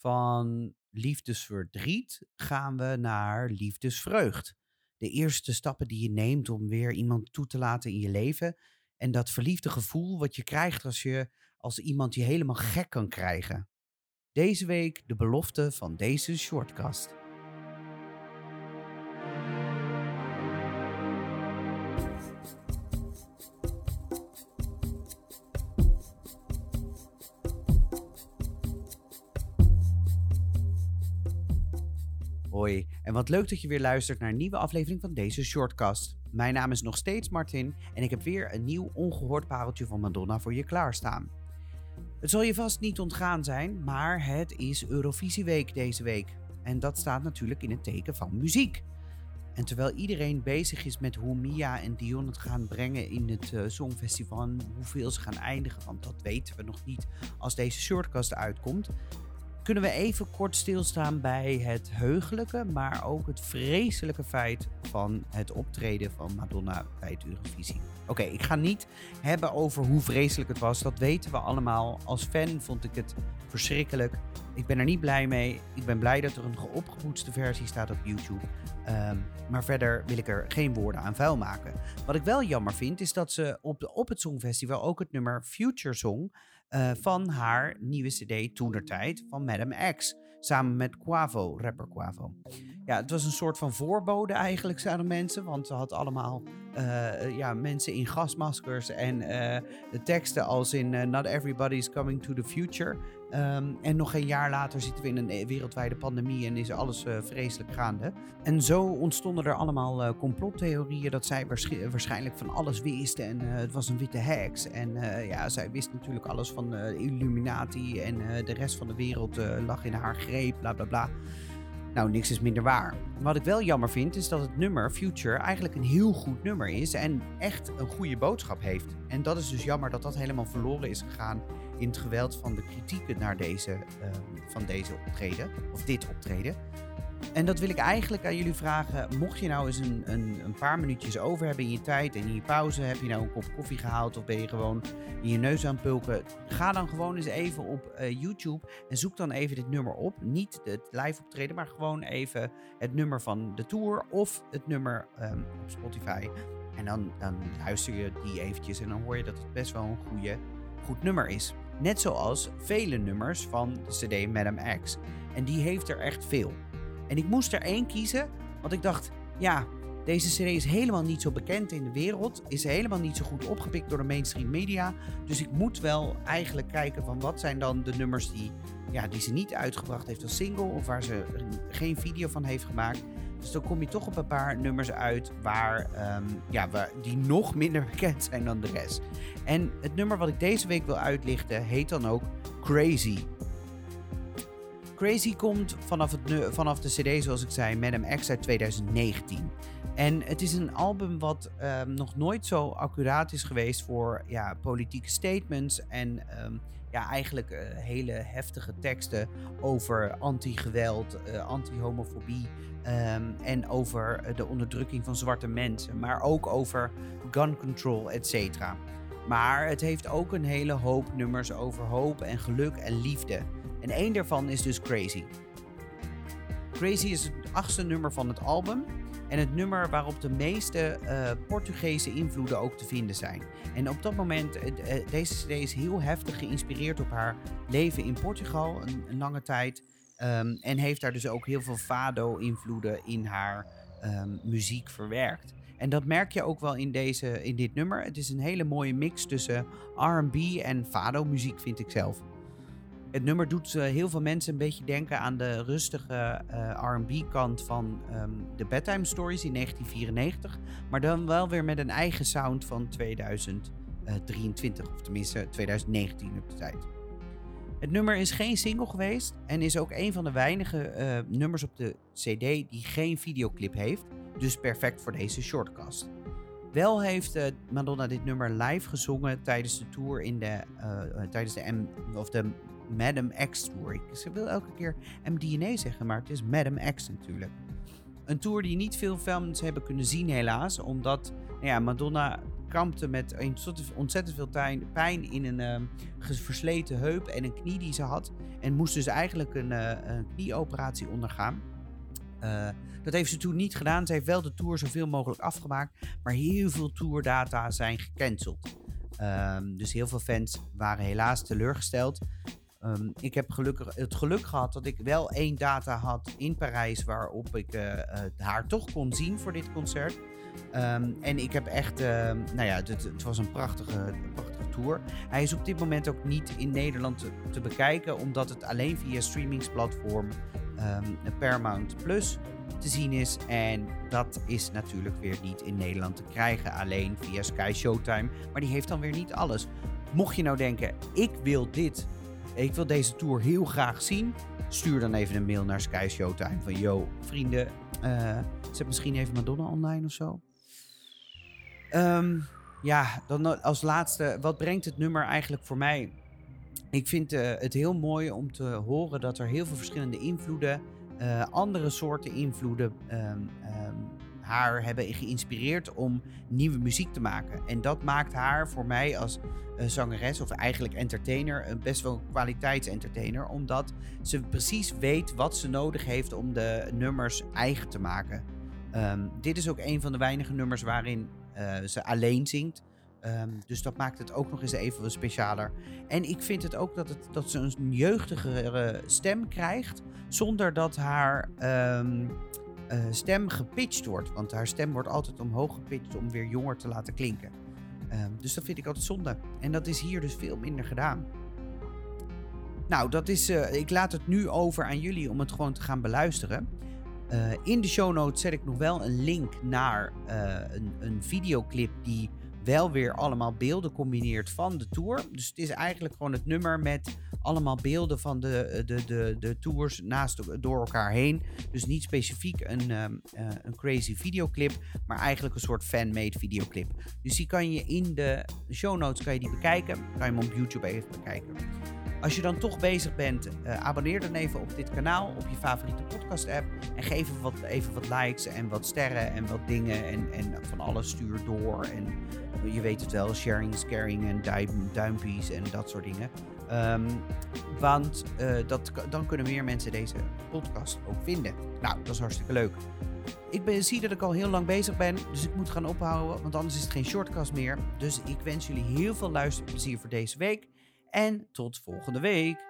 Van liefdesverdriet gaan we naar liefdesvreugd. De eerste stappen die je neemt om weer iemand toe te laten in je leven. En dat verliefde gevoel wat je krijgt als, je, als iemand je helemaal gek kan krijgen. Deze week de belofte van deze shortcast. Hoi, en wat leuk dat je weer luistert naar een nieuwe aflevering van deze shortcast. Mijn naam is nog steeds Martin en ik heb weer een nieuw ongehoord pareltje van Madonna voor je klaarstaan. Het zal je vast niet ontgaan zijn, maar het is Eurovisieweek deze week. En dat staat natuurlijk in het teken van muziek. En terwijl iedereen bezig is met hoe Mia en Dion het gaan brengen in het uh, Songfestival en hoeveel ze gaan eindigen, want dat weten we nog niet als deze shortcast uitkomt, kunnen we even kort stilstaan bij het heugelijke, maar ook het vreselijke feit van het optreden van Madonna bij het Eurovisie. Oké, ik ga niet hebben over hoe vreselijk het was. Dat weten we allemaal. Als fan vond ik het verschrikkelijk. Ik ben er niet blij mee. Ik ben blij dat er een geopgepoetste versie staat op YouTube. Ehm, maar verder wil ik er geen woorden aan vuil maken. Wat ik wel jammer vind, is dat ze op, de, op het Songfestival ook het nummer Future Song uh, van haar nieuwe CD Toenertijd van Madame X. Samen met Quavo, rapper Quavo. Ja, het was een soort van voorbode eigenlijk, zeiden mensen. Want ze had allemaal uh, ja, mensen in gasmaskers en uh, teksten als in uh, Not everybody's coming to the future. Um, en nog een jaar later zitten we in een wereldwijde pandemie en is alles vreselijk gaande. En zo ontstonden er allemaal complottheorieën dat zij waarschijnlijk van alles wist. En het was een witte heks. En ja, zij wist natuurlijk alles van Illuminati en de rest van de wereld lag in haar greep, bla bla bla. Nou, niks is minder waar. Wat ik wel jammer vind, is dat het nummer Future eigenlijk een heel goed nummer is en echt een goede boodschap heeft. En dat is dus jammer dat dat helemaal verloren is gegaan in het geweld van de kritieken naar deze, uh, van deze optreden, of dit optreden. En dat wil ik eigenlijk aan jullie vragen. Mocht je nou eens een, een, een, paar minuutjes over hebben in je tijd en in je pauze, heb je nou een kop koffie gehaald of ben je gewoon in je neus aan het pulken, ga dan gewoon eens even op uh, YouTube en zoek dan even dit nummer op. Niet het live optreden, maar gewoon even het nummer van de tour of het nummer um, op Spotify. En dan, dan luister je die eventjes en dan hoor je dat het best wel een goede, goed nummer is. Net zoals vele nummers van de CD Madame X. En die heeft er echt veel. En ik moest er één kiezen, want ik dacht, ja, deze serie is helemaal niet zo bekend in de wereld, is helemaal niet zo goed opgepikt door de mainstream media. Dus ik moet wel eigenlijk kijken van wat zijn dan de nummers die, ja, die ze niet uitgebracht heeft als single of waar ze geen video van heeft gemaakt. Dus dan kom je toch op een paar nummers uit waar, um, ja, waar, die nog minder bekend zijn dan de rest. En het nummer wat ik deze week wil uitlichten heet dan ook Crazy. Crazy komt vanaf, het, vanaf de CD, zoals ik zei, Madame X uit 2019. En het is een album wat um, nog nooit zo accuraat is geweest voor ja, politieke statements en um, ja, eigenlijk uh, hele heftige teksten over anti-geweld, uh, anti-homofobie um, en over uh, de onderdrukking van zwarte mensen, maar ook over gun control, et cetera. Maar het heeft ook een hele hoop nummers over hoop en geluk en liefde. En één daarvan is dus Crazy. Crazy is het achtste nummer van het album. En het nummer waarop de meeste uh, Portugese invloeden ook te vinden zijn. En op dat moment, uh, deze CD is heel heftig geïnspireerd op haar leven in Portugal, een, lange tijd. Um, en heeft daar dus ook heel veel fado-invloeden in haar um, muziek verwerkt. En dat merk je ook wel in, deze, in dit nummer. Het is een hele mooie mix tussen RB en fado-muziek, vind ik zelf. Het nummer doet uh, heel veel mensen een beetje denken aan de rustige uh, RB-kant van um, de Bedtime Stories in 1994. Maar dan wel weer met een eigen sound van 2023, of tenminste 2019 op de tijd. Het nummer is geen single geweest en is ook een van de weinige nummers op de CD die geen videoclip heeft. Dus perfect voor deze shortcast. Wel heeft Madonna dit nummer live gezongen tijdens de tour in de, tijdens de, M, of de Madame X Tour. Ze wil elke keer MDNA zeggen, maar het is Madame X natuurlijk. Een tour die niet veel fans hebben kunnen zien helaas, omdat nou ja, Madonna kampte met ontzettend, veel pijn in een ges- versleten heup en een knie die ze had. En moest dus eigenlijk een, eh, een knieoperatie ondergaan. Eh, dat heeft ze toen niet gedaan. Ze heeft wel de tour zoveel mogelijk afgemaakt. Maar heel veel tourdata zijn gecanceld. Ehm, dus heel veel fans waren helaas teleurgesteld. Ehm, ik heb gelukkig het geluk gehad dat ik wel één data had in Parijs waarop ik eh, eh, haar toch kon zien voor dit concert. Ehm, en ik heb echt, ehm, nou ja, het, was een prachtige, prachtige tour. Hij is op dit moment ook niet in Nederland te, te bekijken, omdat het alleen via streamingsplatform ehm, Paramount Plus te zien is. En dat is natuurlijk weer niet in Nederland te krijgen, alleen via Sky Showtime. Maar die heeft dan weer niet alles. Mocht je nou denken, ik wil dit, ik wil deze tour heel graag zien, stuur dan even een mail naar Sky Showtime van, yo, vrienden, eh, zet misschien even Madonna online of zo. Ehm, ja, dan als laatste, wat brengt het nummer eigenlijk voor mij? Ik vind eh, het heel mooi om te horen dat er heel veel verschillende invloeden, eh, andere soorten invloeden, ehm, ehm, haar hebben geïnspireerd om nieuwe muziek te maken. En dat maakt haar voor mij als eh, zangeres, of eigenlijk entertainer, een best wel kwaliteitsentertainer. Omdat ze precies weet wat ze nodig heeft om de nummers eigen te maken. Ehm, dit is ook een van de weinige nummers waarin eh, ze alleen zingt. Ehm, dus dat maakt het ook nog eens even wat specialer. En ik vind het ook dat, het, dat ze een jeugdigere stem krijgt. Zonder dat haar ehm, eh, stem gepitcht wordt. Want haar stem wordt altijd omhoog gepitcht om weer jonger te laten klinken. Ehm, dus dat vind ik altijd zonde. En dat is hier dus veel minder gedaan. Nou, dat is, eh, ik laat het nu over aan jullie om het gewoon te gaan beluisteren. Eh, in de show notes zet ik nog wel een link naar een, een videoclip die wel weer allemaal beelden combineert van de tour. Dus het is eigenlijk gewoon het nummer met allemaal beelden van de, de, de, de tours naast door elkaar heen. Dus niet specifiek een, ehm, eh, een crazy videoclip, maar eigenlijk een soort fan-made videoclip. Dus die kan je in de show notes kan je die bekijken. Kan je hem op YouTube even bekijken. Als je dan toch bezig bent, eh, abonneer dan even op dit kanaal, op je favoriete podcast-app. En geef even wat, even wat likes en wat sterren en wat dingen. En, en van alles stuur door. En je weet het wel, sharing is caring en duim, duimpjes en dat soort dingen. Ehm, want eh, dat, dan kunnen meer mensen deze podcast ook vinden. Nou, dat is hartstikke leuk. Ik ben, zie dat ik al heel lang bezig ben, dus ik moet gaan ophouden, want anders is het geen shortcast meer. Dus ik wens jullie heel veel luisterplezier voor deze week. En tot volgende week.